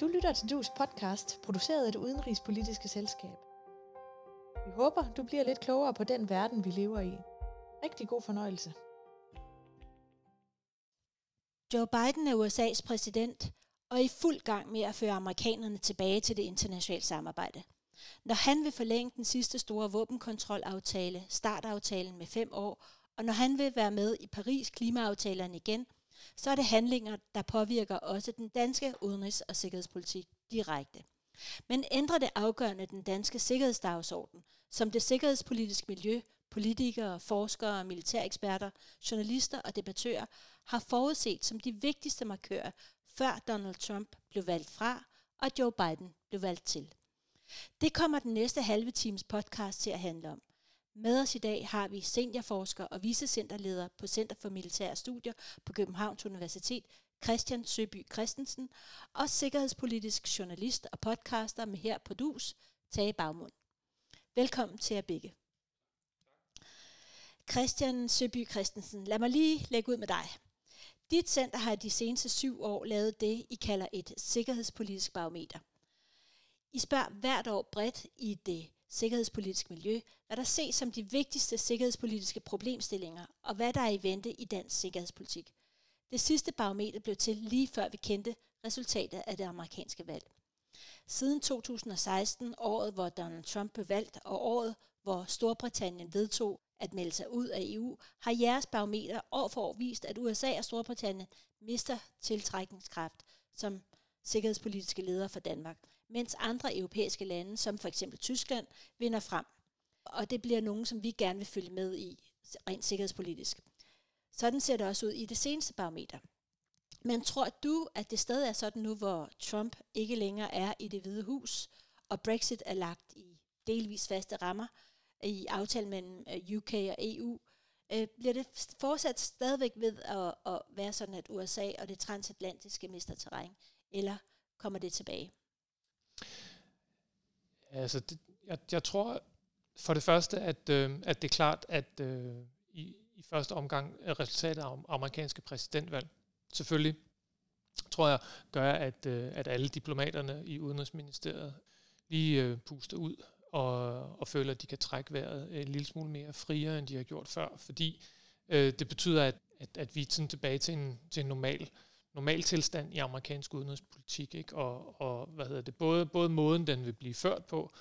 Du lytter til Dus podcast, produceret af det udenrigspolitiske selskab. Vi håber, du bliver lidt klogere på den verden, vi lever i. Rigtig god fornøjelse. Joe Biden er USA's præsident og er i fuld gang med at føre amerikanerne tilbage til det internationale samarbejde. Når han vil forlænge den sidste store våbenkontrolaftale, startaftalen med fem år, og når han vil være med i Paris klimaaftalerne igen – så er det handlinger, der påvirker også den danske udenrigs- og sikkerhedspolitik direkte. Men ændrer det afgørende den danske sikkerhedsdagsorden, som det sikkerhedspolitiske miljø, politikere, forskere, militæreksperter, journalister og debattører har forudset som de vigtigste markører, før Donald Trump blev valgt fra og Joe Biden blev valgt til. Det kommer den næste halve times podcast til at handle om. Med os i dag har vi seniorforsker og vicecenterleder på Center for Militære Studier på Københavns Universitet, Christian Søby Christensen, og sikkerhedspolitisk journalist og podcaster med her på DUS, Tage Bagmund. Velkommen til jer begge. Christian Søby Christensen, lad mig lige lægge ud med dig. Dit center har de seneste syv år lavet det, I kalder et sikkerhedspolitisk barometer. I spørger hvert år bredt i det sikkerhedspolitisk miljø, hvad der ses som de vigtigste sikkerhedspolitiske problemstillinger, og hvad der er i vente i dansk sikkerhedspolitik. Det sidste barometer blev til lige før vi kendte resultatet af det amerikanske valg. Siden 2016, året hvor Donald Trump blev valgt, og året hvor Storbritannien vedtog at melde sig ud af EU, har jeres barometer år for år vist, at USA og Storbritannien mister tiltrækningskraft som sikkerhedspolitiske ledere for Danmark mens andre europæiske lande, som for eksempel Tyskland, vinder frem. Og det bliver nogen, som vi gerne vil følge med i, rent sikkerhedspolitisk. Sådan ser det også ud i det seneste barometer. Men tror du, at det stadig er sådan nu, hvor Trump ikke længere er i det hvide hus, og Brexit er lagt i delvis faste rammer i aftalen mellem øh, UK og EU, øh, bliver det fortsat stadigvæk ved at, at være sådan, at USA og det transatlantiske mister terræn, eller kommer det tilbage? Altså, det, jeg, jeg tror for det første, at, øh, at det er klart, at øh, i, i første omgang er resultatet af amerikanske præsidentvalg. Selvfølgelig, tror jeg, gør, at, øh, at alle diplomaterne i Udenrigsministeriet lige øh, puster ud og, og føler, at de kan trække vejret en lille smule mere friere, end de har gjort før, fordi øh, det betyder, at, at, at vi er sådan tilbage til en, til en normal normal tilstand i amerikansk udenrigspolitik, ikke? Og, og hvad hedder det, både, både måden, den vil blive ført på,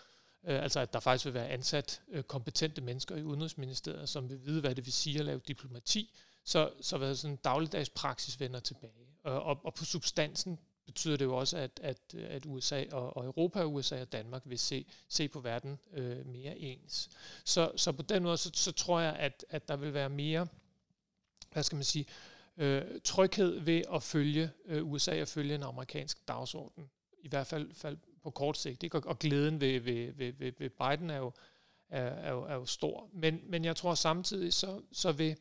øh, altså at der faktisk vil være ansat øh, kompetente mennesker i Udenrigsministeriet, som vil vide, hvad det vil sige at lave diplomati, så, så hvad sådan dagligdags praksis vender tilbage. Og, og, og på substansen betyder det jo også, at, at, at USA og, og Europa, USA og Danmark vil se, se på verden øh, mere ens. Så, så på den måde, så, så tror jeg, at, at der vil være mere, hvad skal man sige, øh, øh, tryghed ved at følge øh, USA og følge en amerikansk dagsorden. I hvert fald, fald på kort sigt. Ikke? Og, og glæden ved, ved, ved, ved, ved Biden er jo, er, er, jo, er jo stor. Men, men jeg tror samtidig, så, så vil,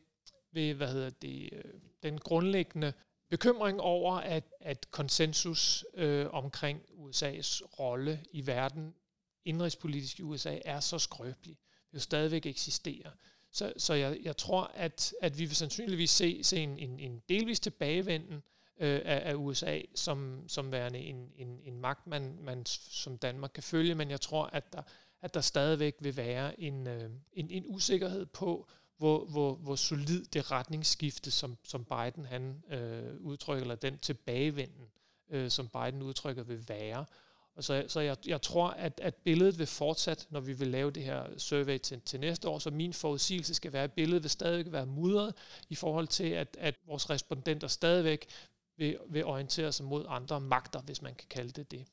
ved hvad hedder det, øh, den grundlæggende bekymring over, at, at konsensus øh, omkring USA's rolle i verden, indrigspolitisk i USA, er så skrøbelig. Det jo stadigvæk eksisterer. Så, så jeg, jeg tror, at, at vi vil sandsynligvis se, se en, en, en delvis tilbagevenden øh, af, af USA som, som værende en, en, en magt, man, man som Danmark kan følge, men jeg tror, at der, at der stadigvæk vil være en, øh, en, en usikkerhed på, hvor, hvor, hvor solid det retningsskifte, som, som Biden han øh, udtrykker, eller den tilbagevenden, øh, som Biden udtrykker, vil være. Og så, så jeg, jeg tror, at, at billedet vil fortsat, når vi vil lave det her survey til, til næste år, så min forudsigelse skal være, at billedet vil stadigvæk være mudret i forhold til, at, at vores respondenter stadigvæk vil, vil orientere sig mod andre magter, hvis man kan kalde det det.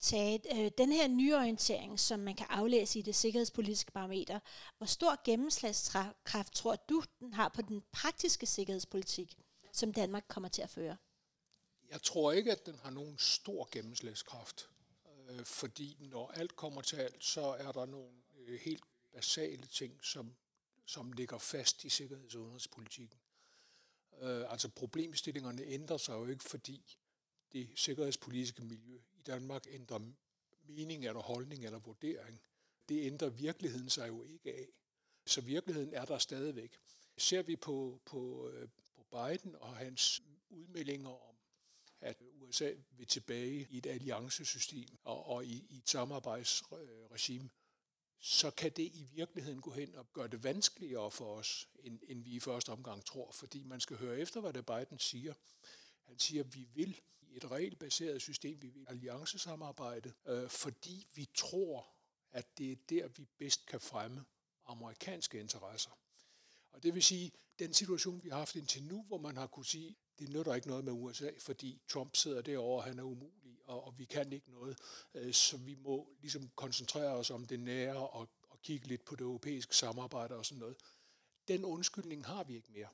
Tage, øh, den her nyorientering, som man kan aflæse i det sikkerhedspolitiske barometer, hvor stor gennemslagskraft tror du, den har på den praktiske sikkerhedspolitik, som Danmark kommer til at føre? Jeg tror ikke, at den har nogen stor gennemslagskraft, øh, fordi når alt kommer til alt, så er der nogle øh, helt basale ting, som, som ligger fast i sikkerheds- og udenrigspolitikken. Øh, altså problemstillingerne ændrer sig jo ikke, fordi det sikkerhedspolitiske miljø i Danmark ændrer mening eller holdning eller vurdering. Det ændrer virkeligheden sig jo ikke af. Så virkeligheden er der stadigvæk. Ser vi på, på, øh, på Biden og hans udmeldinger om at USA vil tilbage i et alliancesystem og, og i, i et samarbejdsregime, så kan det i virkeligheden gå hen og gøre det vanskeligere for os, end, end vi i første omgang tror, fordi man skal høre efter, hvad det Biden siger. Han siger, at vi vil i et regelbaseret system, vi vil alliancesamarbejde, øh, fordi vi tror, at det er der, vi bedst kan fremme amerikanske interesser. Og det vil sige, den situation, vi har haft indtil nu, hvor man har kunne sige, det nytter ikke noget med USA, fordi Trump sidder derovre, og han er umulig, og, og vi kan ikke noget. Øh, så vi må ligesom koncentrere os om det nære og, og kigge lidt på det europæiske samarbejde og sådan noget. Den undskyldning har vi ikke mere.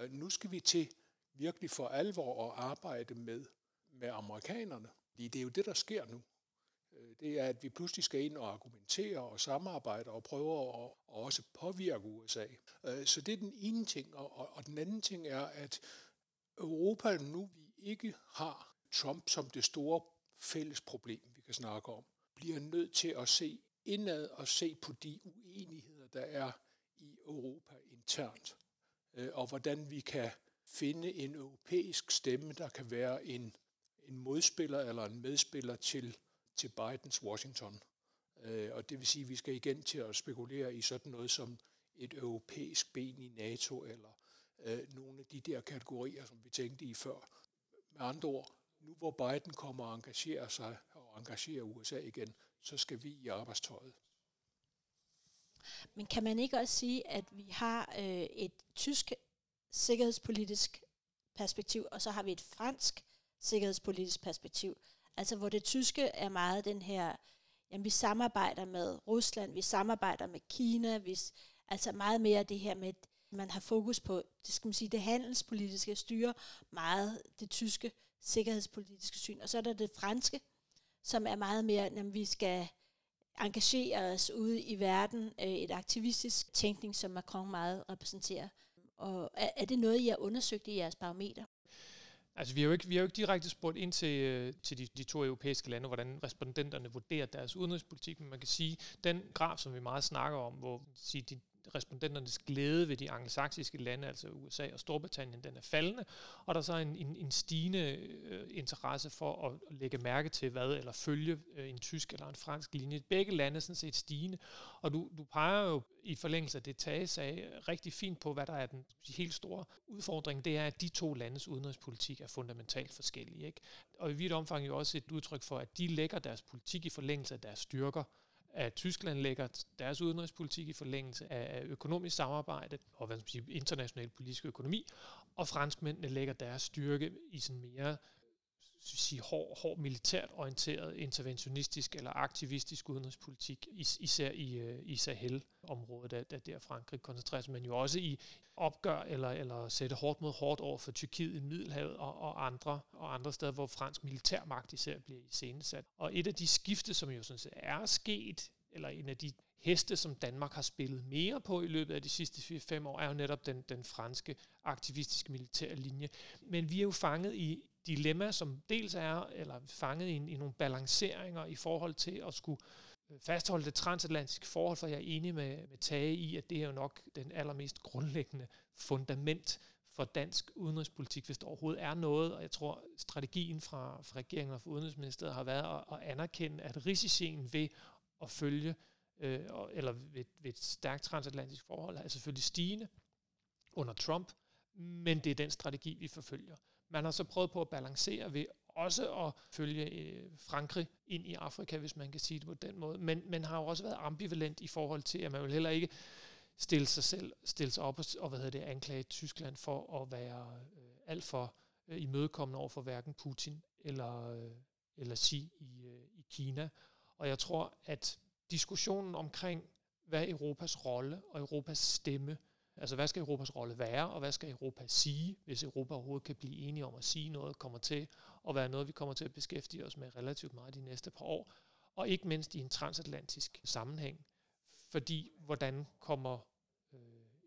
Øh, nu skal vi til virkelig for alvor at arbejde med, med amerikanerne. Fordi det er jo det, der sker nu. Øh, det er, at vi pludselig skal ind og argumentere og samarbejde og prøve at også påvirke USA. Så det er den ene ting. Og, og den anden ting er, at Europa nu, vi ikke har Trump som det store fælles problem, vi kan snakke om, bliver nødt til at se indad og se på de uenigheder, der er i Europa internt, øh, og hvordan vi kan finde en europæisk stemme, der kan være en, en modspiller eller en medspiller til, til Bidens Washington. Øh, og det vil sige, at vi skal igen til at spekulere i sådan noget som et europæisk ben i NATO, eller øh, nogle af de der kategorier, som vi tænkte i før. Med andre ord, nu hvor Biden kommer og engagerer sig og engagerer USA igen, så skal vi i arbejdstøjet. Men kan man ikke også sige, at vi har øh, et tysk sikkerhedspolitisk perspektiv, og så har vi et fransk sikkerhedspolitisk perspektiv, altså hvor det tyske er meget den her, jamen vi samarbejder med Rusland, vi samarbejder med Kina, vi, altså meget mere det her med man har fokus på, det skal man sige, det handelspolitiske styre meget det tyske sikkerhedspolitiske syn. Og så er der det franske, som er meget mere, når vi skal engagere os ude i verden, øh, et aktivistisk tænkning, som Macron meget repræsenterer. Og er, er det noget, I har undersøgt i jeres barometer? Altså, vi har jo ikke, vi har jo ikke direkte spurgt ind til, øh, til de, de to europæiske lande, hvordan respondenterne vurderer deres udenrigspolitik, men man kan sige, den graf, som vi meget snakker om, hvor sige, de, respondenternes glæde ved de angelsaksiske lande, altså USA og Storbritannien, den er faldende, og der er så en, en, en stigende øh, interesse for at, at lægge mærke til hvad, eller følge øh, en tysk eller en fransk linje. Begge lande er sådan set stigende, og du, du peger jo i forlængelse af det Tage sagde, rigtig fint på, hvad der er den helt store udfordring, det er, at de to landes udenrigspolitik er fundamentalt forskellige. Ikke? Og i vidt omfang jo også et udtryk for, at de lægger deres politik i forlængelse af deres styrker, at Tyskland lægger deres udenrigspolitik i forlængelse af økonomisk samarbejde og hvad man sige, international politisk økonomi, og franskmændene lægger deres styrke i sådan mere sige, hård, hård militært orienteret, interventionistisk eller aktivistisk udenrigspolitik, især i, øh, i Sahel-området, der, der, der Frankrig koncentrerer sig, men jo også i opgør eller, eller sætte hårdt mod hårdt over for Tyrkiet i Middelhavet og, og, andre, og andre steder, hvor fransk militærmagt især bliver iscenesat. Og et af de skifte, som jo sådan set er sket, eller en af de heste, som Danmark har spillet mere på i løbet af de sidste 4-5 år, er jo netop den, den franske aktivistiske militære linje. Men vi er jo fanget i dilemma, som dels er eller fanget i, i nogle balanceringer i forhold til at skulle Øh, fastholde det transatlantiske forhold, for jeg er enig med, med Tage i, at det er jo nok den allermest grundlæggende fundament for dansk udenrigspolitik, hvis der overhovedet er noget, og jeg tror, strategien fra, fra regeringen og fra Udenrigsministeriet har været at, at anerkende, at risicien ved at følge, øh, eller ved, ved et stærkt transatlantisk forhold, er selvfølgelig stigende under Trump, men det er den strategi, vi forfølger. Man har så prøvet på at balancere ved også at følge øh, Frankrig ind i Afrika, hvis man kan sige det på den måde. Men man har jo også været ambivalent i forhold til, at man vil heller ikke stille sig selv, stille sig op og, og hvad hedder det, anklage Tyskland for at være øh, alt for øh, imødekommende over for hverken Putin eller, øh, eller Xi i, øh, i Kina. Og jeg tror, at diskussionen omkring, hvad Europas rolle og Europas stemme Altså, hvad skal Europas rolle være, og hvad skal Europa sige, hvis Europa overhovedet kan blive enige om at sige noget, kommer til og være noget, vi kommer til at beskæftige os med relativt meget de næste par år, og ikke mindst i en transatlantisk sammenhæng. Fordi, hvordan kommer øh,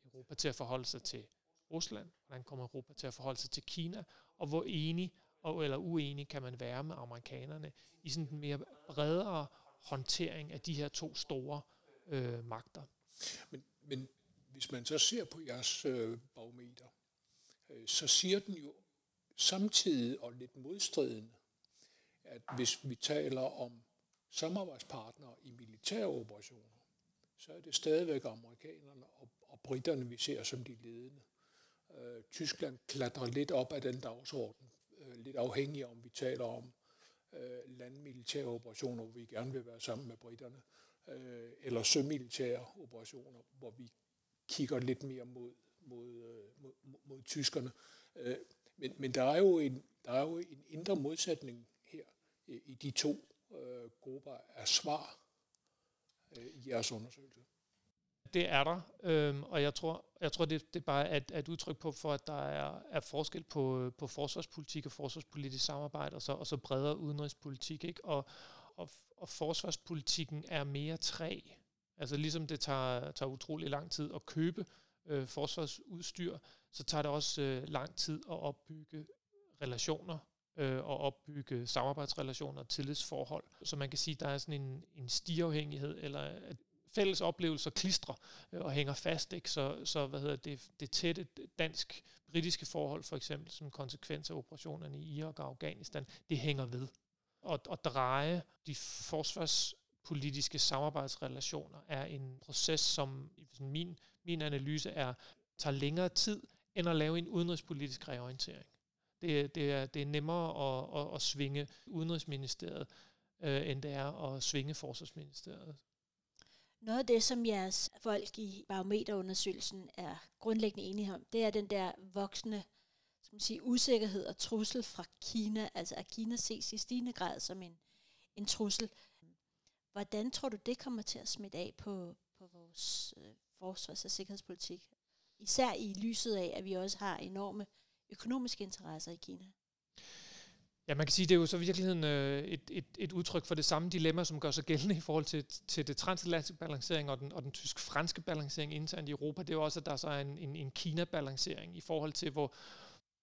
Europa til at forholde sig til Rusland? Hvordan kommer Europa til at forholde sig til Kina? Og hvor enig og, eller uenig kan man være med amerikanerne i sådan en mere bredere håndtering af de her to store øh, magter? Men, men hvis man så ser på jeres øh, barometer, øh, så siger den jo samtidig og lidt modstridende, at hvis vi taler om samarbejdspartnere i militære operationer, så er det stadigvæk amerikanerne og, og britterne, vi ser som de ledende. Øh, Tyskland klatrer lidt op af den dagsorden, øh, lidt afhængig om vi taler om øh, landmilitære operationer, hvor vi gerne vil være sammen med britterne, øh, eller sømilitære operationer, hvor vi kigger lidt mere mod, mod, øh, mod, mod, mod tyskerne. Øh, men, men der er jo en, der er jo en indre modsætning her i, i de to øh, grupper af svar øh, i jeres undersøgelse. Det er der, øhm, og jeg tror, jeg tror det, det er bare et, et udtryk på, for at der er, er forskel på, på forsvarspolitik og forsvarspolitisk samarbejde, og så, og så bredere udenrigspolitik. Ikke? Og, og, og forsvarspolitikken er mere træ. Altså ligesom det tager, tager utrolig lang tid at købe øh, forsvarsudstyr, så tager det også øh, lang tid at opbygge relationer øh, og opbygge samarbejdsrelationer og tillidsforhold. Så man kan sige, at der er sådan en, en stiafhængighed, eller at fælles oplevelser klistrer øh, og hænger fast. Ikke? Så, så hvad hedder det, det tætte dansk-britiske forhold, for eksempel som konsekvens af operationerne i Irak og Afghanistan, det hænger ved. Og, og dreje de forsvarspolitiske samarbejdsrelationer er en proces, som i min, min analyse er, tager længere tid end at lave en udenrigspolitisk reorientering. Det, det, er, det er nemmere at, at, at svinge Udenrigsministeriet, øh, end det er at svinge Forsvarsministeriet. Noget af det, som jeres folk i barometerundersøgelsen er grundlæggende enige om, det er den der voksende skal man sige, usikkerhed og trussel fra Kina. Altså at Kina ses i stigende grad som en, en trussel. Hvordan tror du, det kommer til at smitte af på, på vores øh, forsvars- og sikkerhedspolitik? Især i lyset af, at vi også har enorme økonomiske interesser i Kina. Ja, man kan sige, det er jo så i virkeligheden øh, et, et, et udtryk for det samme dilemma, som gør sig gældende i forhold til, til det transatlantiske balancering og den, og den tysk-franske balancering internt i Europa. Det er jo også, at der så er en, en, en Kina-balancering i forhold til, hvor,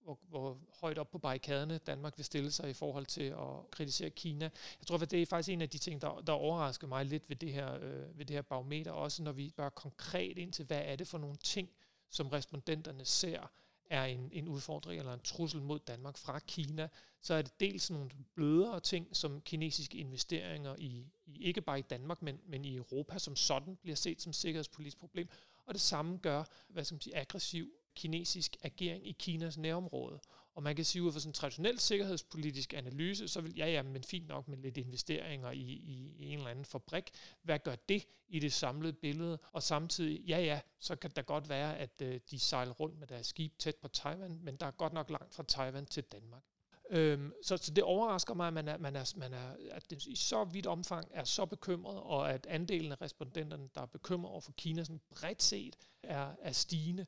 hvor, hvor højt op på barrikaderne Danmark vil stille sig i forhold til at kritisere Kina. Jeg tror, at det er faktisk en af de ting, der, der overrasker mig lidt ved det her, øh, ved det her barometer, også når vi bare konkret ind til, hvad er det for nogle ting, som respondenterne ser, er en, en udfordring eller en trussel mod Danmark fra Kina, så er det dels nogle blødere ting, som kinesiske investeringer i, i ikke bare i Danmark, men, men i Europa som sådan bliver set som sikkerhedspolitisk problem. Og det samme gør, hvad skal man sige, aggressiv kinesisk agering i Kinas nærområde. Og man kan sige, ud fra sådan en traditionel sikkerhedspolitisk analyse, så vil, ja, ja, men fint nok med lidt investeringer i, i, i en eller anden fabrik. Hvad gør det i det samlede billede? Og samtidig, ja, ja, så kan der godt være, at øh, de sejler rundt med deres skib tæt på Taiwan, men der er godt nok langt fra Taiwan til Danmark. Øhm, så, så det overrasker mig, at man, er, man, er, man er, at det i så vidt omfang er så bekymret, og at andelen af respondenterne, der er bekymret over for Kina, sådan bredt set, er, er stigende.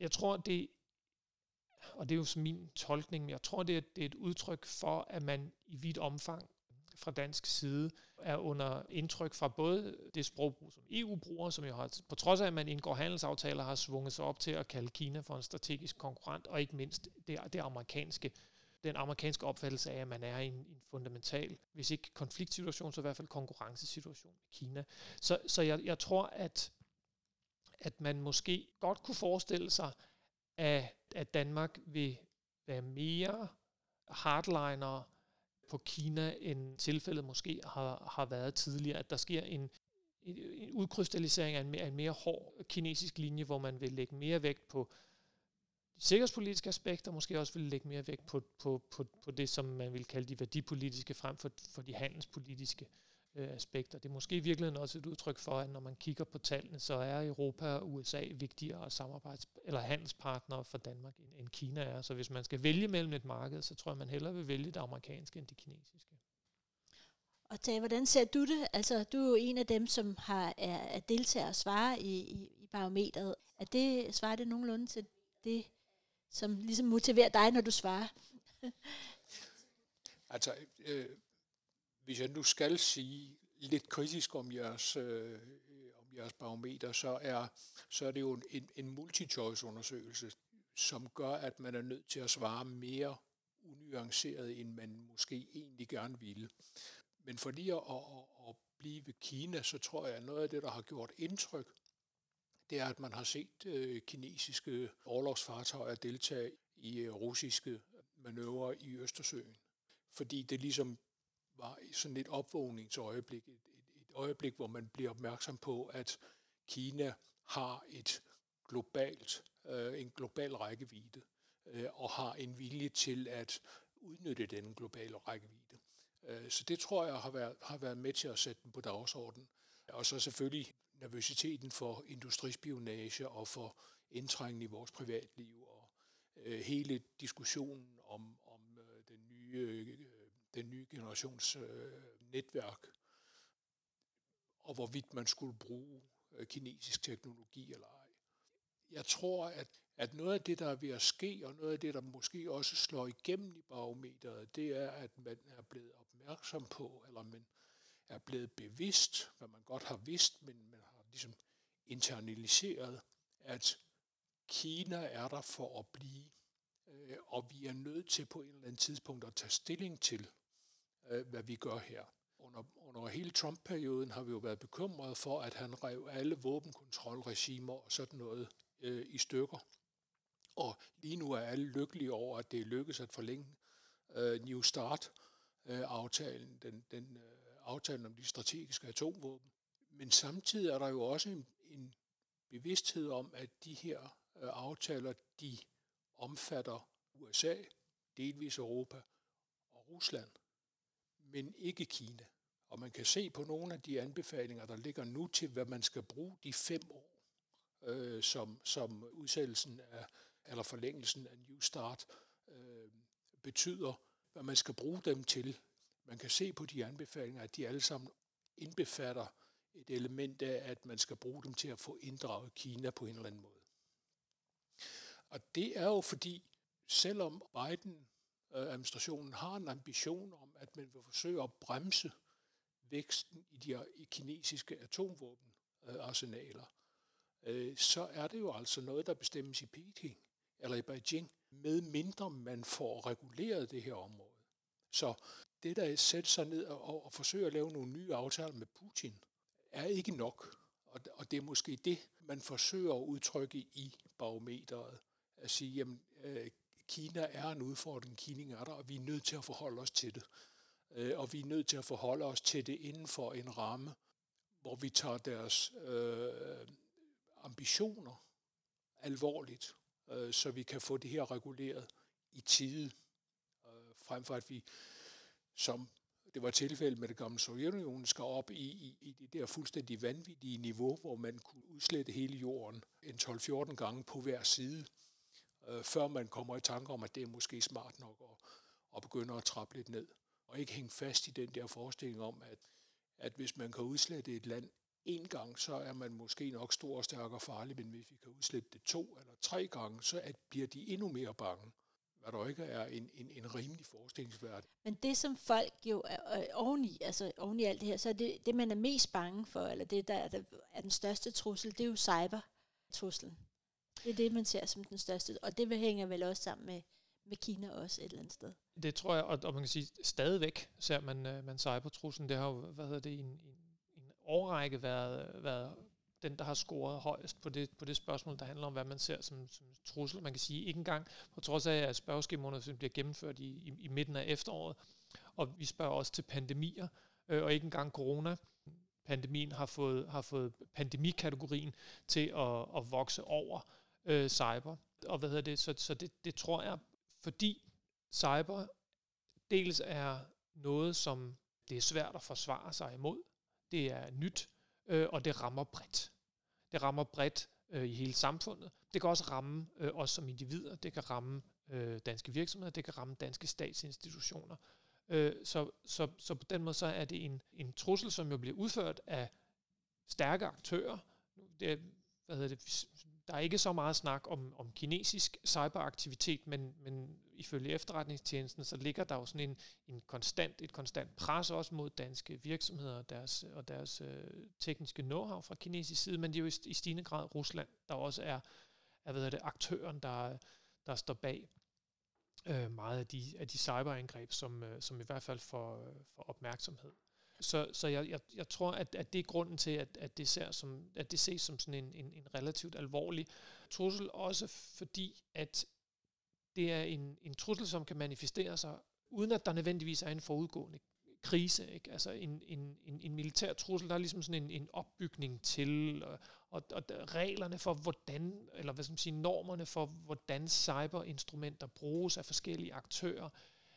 Jeg tror, det og det er jo så min tolkning, men jeg tror, det er, det er et udtryk for, at man i vidt omfang fra dansk side er under indtryk fra både det sprogbrug, som EU bruger, som jo har, på trods af, at man indgår handelsaftaler, har svunget sig op til at kalde Kina for en strategisk konkurrent, og ikke mindst det, det amerikanske den amerikanske opfattelse af, at man er i en, en fundamental, hvis ikke konfliktsituation, så i hvert fald konkurrencesituation med Kina. Så, så jeg, jeg tror, at, at man måske godt kunne forestille sig, at, at Danmark vil være mere hardliner på Kina, end tilfældet måske har, har været tidligere. At der sker en, en, en udkrystallisering af en, af en mere hård kinesisk linje, hvor man vil lægge mere vægt på de sikkerhedspolitiske aspekter, måske også vil lægge mere vægt på, på, på, på det, som man vil kalde de værdipolitiske, frem for, for de handelspolitiske øh, aspekter. Det er måske i virkeligheden også et udtryk for, at når man kigger på tallene, så er Europa og USA vigtigere samarbejds- eller handelspartnere for Danmark, end, end Kina er. Så hvis man skal vælge mellem et marked, så tror jeg, man hellere vil vælge det amerikanske end det kinesiske. Og Tage, hvordan ser du det? Altså, du er jo en af dem, som har, er, er deltager og svarer i, i, i barometeret. Er det, svarer det nogenlunde til det, som ligesom motiverer dig, når du svarer? altså, øh, hvis jeg nu skal sige lidt kritisk om jeres, øh, øh om jeres barometer, så er, så er det jo en, en multi-choice-undersøgelse, som gør, at man er nødt til at svare mere unuanceret, end man måske egentlig gerne ville. Men for lige at, at, at blive ved Kina, så tror jeg, at noget af det, der har gjort indtryk, det er, at man har set øh, kinesiske overlovsfartøjer deltage i øh, russiske manøvrer i Østersøen, fordi det ligesom var sådan et opvågningsøjeblik, et, et, et øjeblik, hvor man bliver opmærksom på, at Kina har et globalt, øh, en global rækkevidde øh, og har en vilje til at udnytte den globale rækkevidde. Øh, så det tror jeg har været, har været med til at sætte den på dagsordenen. Og så selvfølgelig nervøsiteten for industrispionage og for indtrængen i vores privatliv og øh, hele diskussionen om, om øh, den, nye, øh, nye generations øh, netværk og hvorvidt man skulle bruge øh, kinesisk teknologi eller ej. Jeg tror, at, at noget af det, der er ved at ske, og noget af det, der måske også slår igennem i barometeret, det er, at man er blevet opmærksom på, eller man er blevet bevidst, hvad man godt har vidst, men man har ligesom internaliseret, at Kina er der for at blive, øh, og vi er nødt til på et eller andet tidspunkt at tage stilling til, øh, hvad vi gør her. Under, under hele Trump-perioden har vi jo været bekymrede for, at han rev alle våbenkontrolregimer og sådan noget øh, i stykker. Og lige nu er alle lykkelige over, at det er lykkedes at forlænge øh, New Start-aftalen, øh, den, den øh, aftalen om de strategiske atomvåben. Men samtidig er der jo også en, en bevidsthed om, at de her øh, aftaler, de omfatter USA, delvis Europa og Rusland, men ikke Kina. Og man kan se på nogle af de anbefalinger, der ligger nu til, hvad man skal bruge de fem år, øh, som, som udsættelsen af, eller forlængelsen af New Start øh, betyder, hvad man skal bruge dem til. Man kan se på de anbefalinger, at de alle sammen indbefatter et element af, at man skal bruge dem til at få inddraget Kina på en eller anden måde. Og det er jo fordi, selvom Biden Øh, administrationen har en ambition om, at man vil forsøge at bremse væksten i de kinesiske atomvåbenarsenaler, øh, øh, så er det jo altså noget, der bestemmes i Peking eller i Beijing, med mindre man får reguleret det her område. Så det, der sætter sig ned og, og forsøger at lave nogle nye aftaler med Putin, er ikke nok. Og, og det er måske det, man forsøger at udtrykke i barometeret. At sige, jamen, øh, Kina er en udfordring, Kina er der, og vi er nødt til at forholde os til det. Øh, og vi er nødt til at forholde os til det inden for en ramme, hvor vi tager deres øh, ambitioner alvorligt, øh, så vi kan få det her reguleret i tide, øh, frem for at vi, som det var tilfældet med det gamle Sovjetunionen, skal op i, i, i det der fuldstændig vanvittige niveau, hvor man kunne udslette hele jorden en 12-14 gange på hver side, øh, før man kommer i tanke om, at det er måske smart nok at, at begynde at trappe lidt ned. Og ikke hænge fast i den der forestilling om, at, at hvis man kan udslette et land en gang, så er man måske nok stor og stærk og farlig, men hvis vi kan udslette det to eller tre gange, så at bliver de endnu mere bange hvad der ikke er en, en, en rimelig forestillingsverden. Men det, som folk jo er oveni, altså oveni alt det her, så er det, det, man er mest bange for, eller det, der er, der er den største trussel, det er jo cybertruslen. Det er det, man ser som den største, og det hænger vel også sammen med, med Kina også et eller andet sted. Det tror jeg, og, og man kan sige, stadigvæk ser man, øh, man cybertruslen. Det har jo, hvad hedder det, i en, en, en årrække været, været den, der har scoret højst på det, på det spørgsmål, der handler om, hvad man ser som, som trussel. Man kan sige, ikke engang, på trods af, at spørgeskemaundersøgelsen bliver gennemført i, i, i midten af efteråret, og vi spørger også til pandemier, øh, og ikke engang corona. Pandemien har fået, har fået pandemikategorien til at, at vokse over øh, cyber. Og hvad hedder det? Så, så det, det tror jeg, fordi cyber dels er noget, som det er svært at forsvare sig imod. Det er nyt, øh, og det rammer bredt. Det rammer bredt øh, i hele samfundet. Det kan også ramme øh, os som individer. Det kan ramme øh, danske virksomheder. Det kan ramme danske statsinstitutioner. Øh, så, så, så på den måde så er det en, en trussel, som jo bliver udført af stærke aktører. Det, hvad hedder det, der er ikke så meget snak om, om kinesisk cyberaktivitet, men, men ifølge efterretningstjenesten, så ligger der jo sådan en, en konstant, et konstant pres også mod danske virksomheder og deres, og deres øh, tekniske know-how fra kinesisk side, men det er jo i, i stigende grad Rusland, der også er, er ved det, aktøren, der, der står bag øh, meget af de, af de cyberangreb, som, øh, som i hvert fald får, øh, får opmærksomhed. Så, så jeg, jeg, jeg tror, at, at det er grunden til, at, at, det ser som, at det ses som sådan en, en, en relativt alvorlig trussel, også fordi, at det er en, en trussel, som kan manifestere sig, uden at der nødvendigvis er en forudgående krise. Ikke? Altså en, en, en, en militær trussel, der er ligesom sådan en, en opbygning til, og, og, og reglerne for hvordan, eller hvad skal man sige, normerne for, hvordan cyberinstrumenter bruges af forskellige aktører,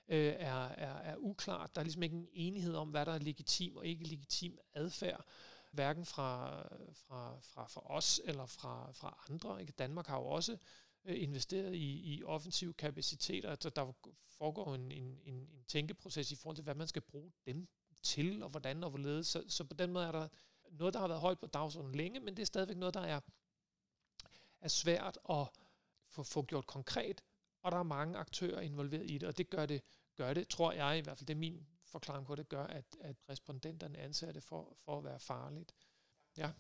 øh, er, er, er uklart. Der er ligesom ikke en enighed om, hvad der er legitim og ikke legitim adfærd, hverken fra, fra, fra, fra os eller fra, fra andre. Ikke? Danmark har jo også øh, investeret i, i offensive kapaciteter. Altså, der foregår en, en, en, en tænkeproces i forhold til, hvad man skal bruge dem til, og hvordan og hvorledes. Så, så på den måde er der noget, der har været højt på dagsordenen længe, men det er stadigvæk noget, der er, er svært at få, få gjort konkret, og der er mange aktører involveret i det, og det gør det, gør det, tror jeg i hvert fald, det er min forklaring på det, gør, at, at respondenterne anser det for, for at være farligt. Ja.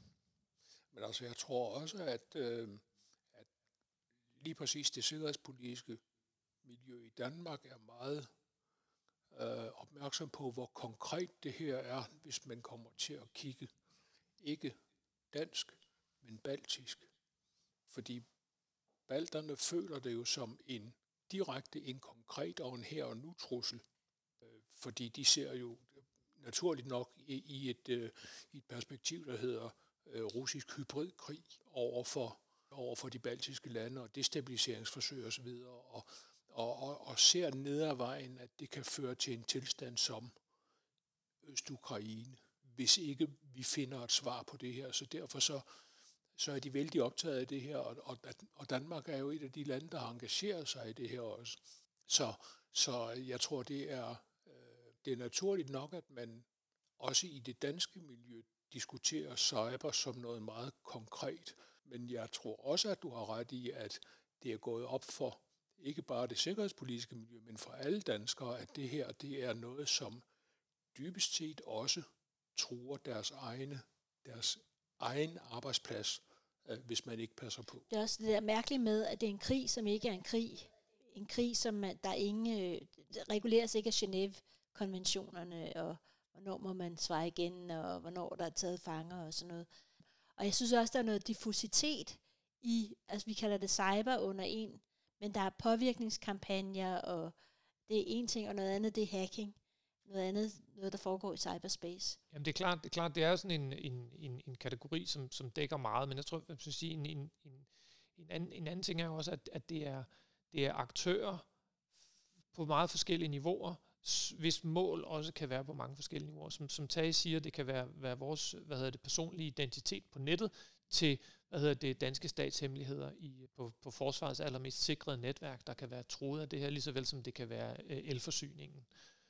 Men altså, jeg tror også, at, øh, at lige præcis det sikkerhedspolitiske miljø i Danmark er meget øh, opmærksom på, hvor konkret det her er, hvis man kommer til at kigge ikke dansk, men baltisk. Fordi balterne føler det jo som en direkte, en konkret og en her og nu trussel. Øh, fordi de ser jo naturligt nok i, i, et, øh, i et perspektiv, der hedder øh, russisk hybridkrig over for, over for de baltiske lande og destabiliseringsforsøg osv. Og, og, og, og ser ned ad vejen, at det kan føre til en tilstand som Øst-Ukraine, hvis ikke vi finder et svar på det her. Så derfor så, så er de vældig optaget af det her, og, og, og Danmark er jo et af de lande, der har engageret sig i det her også. Så, så jeg tror, det er, øh, det er naturligt nok, at man også i det danske miljø diskuterer cyber som noget meget konkret. Men jeg tror også, at du har ret i, at det er gået op for ikke bare det sikkerhedspolitiske miljø, men for alle danskere, at det her det er noget, som dybest set også truer deres egne, deres egen arbejdsplads, øh, hvis man ikke passer på. Det er også det der mærkelige med, at det er en krig, som ikke er en krig. En krig, som der ingen, øh, reguleres ikke af Genève-konventionerne, og hvornår må man svare igen, og hvornår der er taget fanger og sådan noget. Og jeg synes også, der er noget diffusitet i, altså vi kalder det cyber under en, men der er påvirkningskampagner, og det er en ting, og noget andet, det er hacking. Noget andet, noget der foregår i cyberspace. Jamen det er klart, det er, klart, det er sådan en, en, en, en kategori, som, som dækker meget, men jeg tror, jeg sige, en, en, en, en, anden, en anden ting er også, at, at det, er, det er aktører på meget forskellige niveauer, hvis mål også kan være på mange forskellige niveauer. Som, som Tage siger, det kan være, være vores hvad hedder det, personlige identitet på nettet, til hvad hedder det, danske statshemmeligheder i, på, på forsvarets allermest sikrede netværk, der kan være troet af det her, lige så vel som det kan være øh, elforsyningen,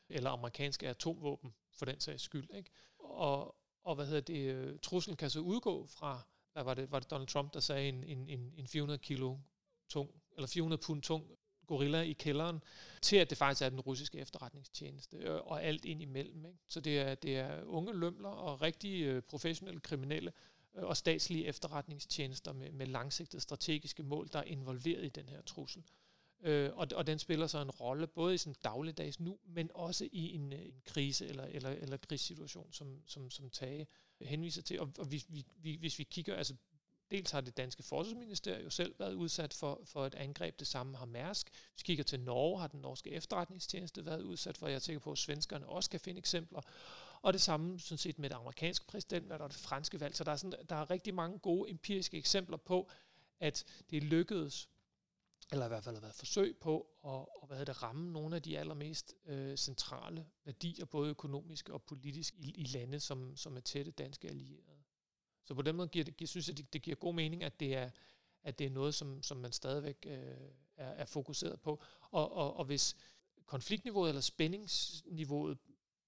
eller amerikanske atomvåben, for den sags skyld. Ikke? Og, og hvad hedder det, øh, truslen kan så udgå fra, hvad var det, var det Donald Trump, der sagde, en, en, en 400 kilo tung, eller 400 pund tung gorilla i kælderen, til at det faktisk er den russiske efterretningstjeneste, øh, og alt ind imellem. Ikke? Så det er, det er unge lømler og rigtig øh, professionelle kriminelle, og statslige efterretningstjenester med, med langsigtede strategiske mål, der er involveret i den her trussel. Øh, og, og den spiller så en rolle både i sådan dagligdags nu, men også i en, øh, en krise eller, eller, eller krigssituation, som, som, som Tage henviser til. Og, og vi, vi, vi, hvis vi kigger, altså Dels har det danske forsvarsministerium jo selv været udsat for, for et angreb, det samme har Mærsk. Hvis vi kigger til Norge, har den norske efterretningstjeneste været udsat for, jeg er sikker på, at svenskerne også kan finde eksempler. Og det samme sådan set med det amerikanske præsidentvalg og det franske valg. Så der er, sådan, der er rigtig mange gode empiriske eksempler på, at det lykkedes, eller i hvert fald har været forsøg på, at, at hvad det, ramme nogle af de allermest øh, centrale værdier, både økonomiske og politisk, i, i lande, som, som er tætte danske allierede. Så på den måde giver det, synes jeg, det, det giver god mening, at det er, at det er noget, som, som man stadigvæk øh, er, er fokuseret på. Og, og, og hvis konfliktniveauet eller spændingsniveauet,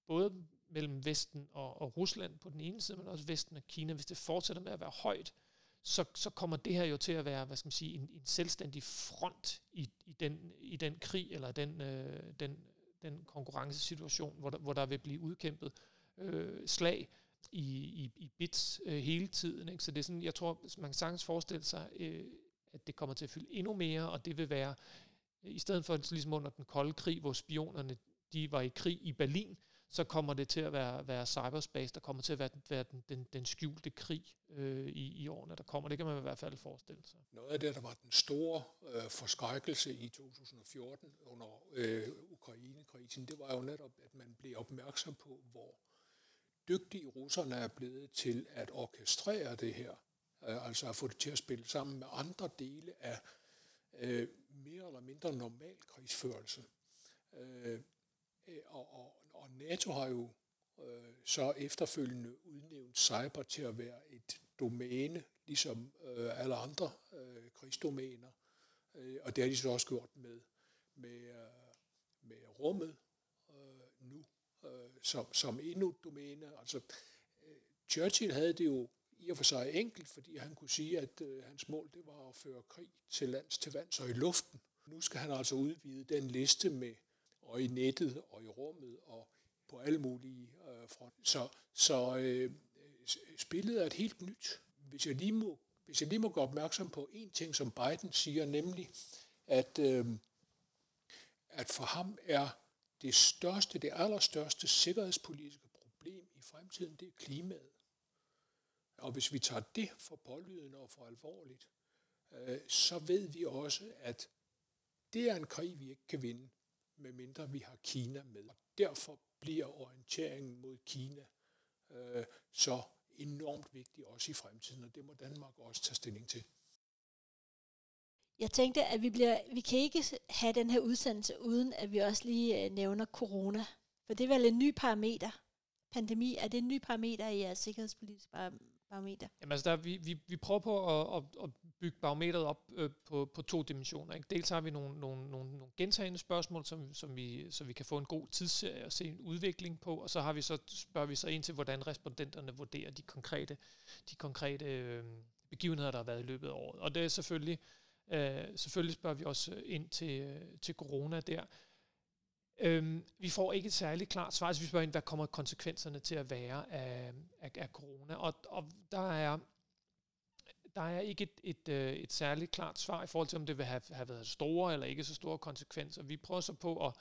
både mellem Vesten og, og Rusland på den ene side, men også Vesten og Kina, hvis det fortsætter med at være højt, så, så kommer det her jo til at være, hvad skal man sige, en, en selvstændig front i, i, den, i den krig, eller den, øh, den, den konkurrencesituation, hvor der, hvor der vil blive udkæmpet øh, slag i, i, i bits øh, hele tiden. Ikke? Så det er sådan, jeg tror, man kan sagtens forestille sig, øh, at det kommer til at fylde endnu mere, og det vil være, øh, i stedet for ligesom under den kolde krig, hvor spionerne de var i krig i Berlin, så kommer det til at være, være cyberspace, der kommer til at være, være den, den, den skjulte krig øh, i, i årene, der kommer. Det kan man i hvert fald forestille sig. Noget af det, der var den store øh, forskrækkelse i 2014 under øh, Ukraine-krisen, det var jo netop, at man blev opmærksom på, hvor dygtige russerne er blevet til at orkestrere det her. Øh, altså at få det til at spille sammen med andre dele af øh, mere eller mindre normal krigsførelse. Øh, og, og, og NATO har jo øh, så efterfølgende udnævnt cyber til at være et domæne, ligesom øh, alle andre øh, krigsdomæner. Øh, og det har de så også gjort med, med, øh, med rummet øh, nu, øh, som, som endnu et domæne. Altså, øh, Churchill havde det jo i og for sig enkelt, fordi han kunne sige, at øh, hans mål det var at føre krig til lands, til vands og i luften. Nu skal han altså udvide den liste med og i nettet og i rummet og på alle mulige øh, fronter. Så, så øh, spillet er et helt nyt. Hvis jeg lige må, hvis jeg lige må gå opmærksom på en ting, som Biden siger, nemlig at, øh, at for ham er det største, det allerstørste sikkerhedspolitiske problem i fremtiden, det er klimaet. Og hvis vi tager det for pålydende og for alvorligt, øh, så ved vi også, at det er en krig, vi ikke kan vinde medmindre vi har Kina med. Og derfor bliver orienteringen mod Kina øh, så enormt vigtig også i fremtiden, og det må Danmark også tage stilling til. Jeg tænkte, at vi, bliver, vi kan ikke have den her udsendelse, uden at vi også lige øh, nævner corona. For det er vel en ny parameter. Pandemi, er det en ny parameter i jeres sikkerhedspolitiske barometer? Jamen altså, der, vi, vi, vi prøver på at, at, at bygge barometeret op øh, på, på to dimensioner. Ikke? Dels har vi nogle, nogle, nogle, nogle gentagende spørgsmål, som, som vi, så vi kan få en god tidsserie og se en udvikling på, og så har vi så spørger vi så ind til, hvordan respondenterne vurderer de konkrete, de konkrete øh, begivenheder, der har været i løbet af året. Og det er selvfølgelig, øh, selvfølgelig spørger vi også ind til, øh, til corona der. Øhm, vi får ikke et særligt klart svar, så vi spørger ind, hvad kommer konsekvenserne til at være af, af, af corona. Og, og der er der er ikke et, et, et, et særligt klart svar i forhold til, om det vil have, have været store eller ikke så store konsekvenser. Vi prøver så på at,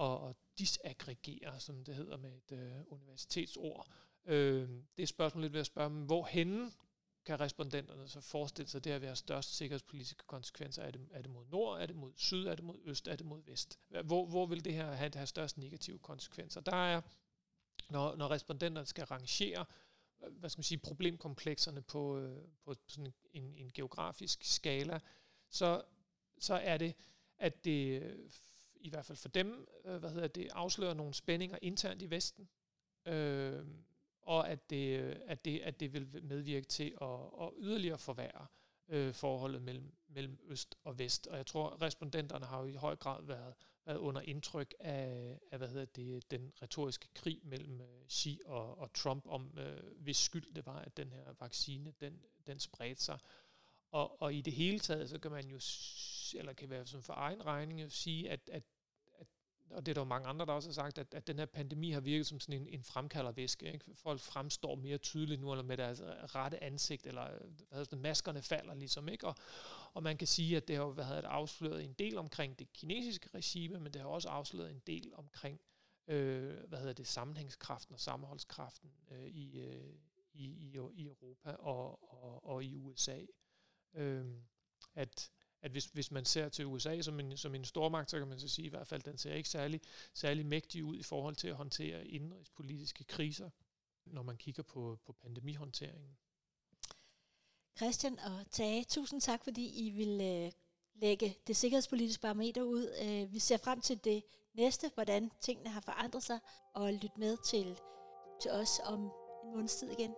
at, at disaggregere, som det hedder med et øh, universitetsord. Øh, det er spørgsmålet lidt ved at spørge, hvor henne kan respondenterne så forestille sig, det at være størst sikkerhedspolitiske konsekvenser? Er det, er det mod nord, er det mod syd, er det mod øst, er det mod vest? Hvor, hvor vil det her have, have størst negative konsekvenser? Der er, når, når respondenterne skal rangere hvad skal man sige, problemkomplekserne på, øh, på sådan en, en geografisk skala, så, så er det, at det øh, i hvert fald for dem, øh, hvad hedder det, afslører nogle spændinger internt i Vesten, øh, og at det, øh, at, det, at det vil medvirke til at, at yderligere forværre øh, forholdet mellem, mellem øst og vest. Og jeg tror, respondenterne har jo i høj grad været, været under indtryk af, af hvad hedder det, den retoriske krig mellem øh, Xi og, og Trump om, øh, hvis skyld det var, at den her vaccine, den, den spredte sig. Og, og i det hele taget, så kan man jo, eller kan være som for egen regning, sige, at, at og det er der jo mange andre, der også har sagt, at, at den her pandemi har virket som sådan en, en fremkaldervæske. Ikke? Folk fremstår mere tydeligt nu, eller med deres øh, rette ansigt, eller øh, hvad hedder det, maskerne falder ligesom. Ikke? Og, og man kan sige, at det har været det, afsløret en del omkring det kinesiske regime, men det har også afsløret en del omkring øh, hvad hedder det, sammenhængskraften og sammenholdskraften øh, i, øh, i, i, i Europa og, og, og i USA. Øh, at at hvis, hvis man ser til USA som en, som en stormagt, så kan man så sige i hvert fald, at den ser ikke særlig, særlig mægtig ud i forhold til at håndtere indrigspolitiske kriser, når man kigger på, på pandemihåndteringen. Christian og Tage, tusind tak, fordi I vil øh, lægge det sikkerhedspolitiske barometer ud. Øh, vi ser frem til det næste, hvordan tingene har forandret sig, og lyt med til, til os om en måneds tid igen.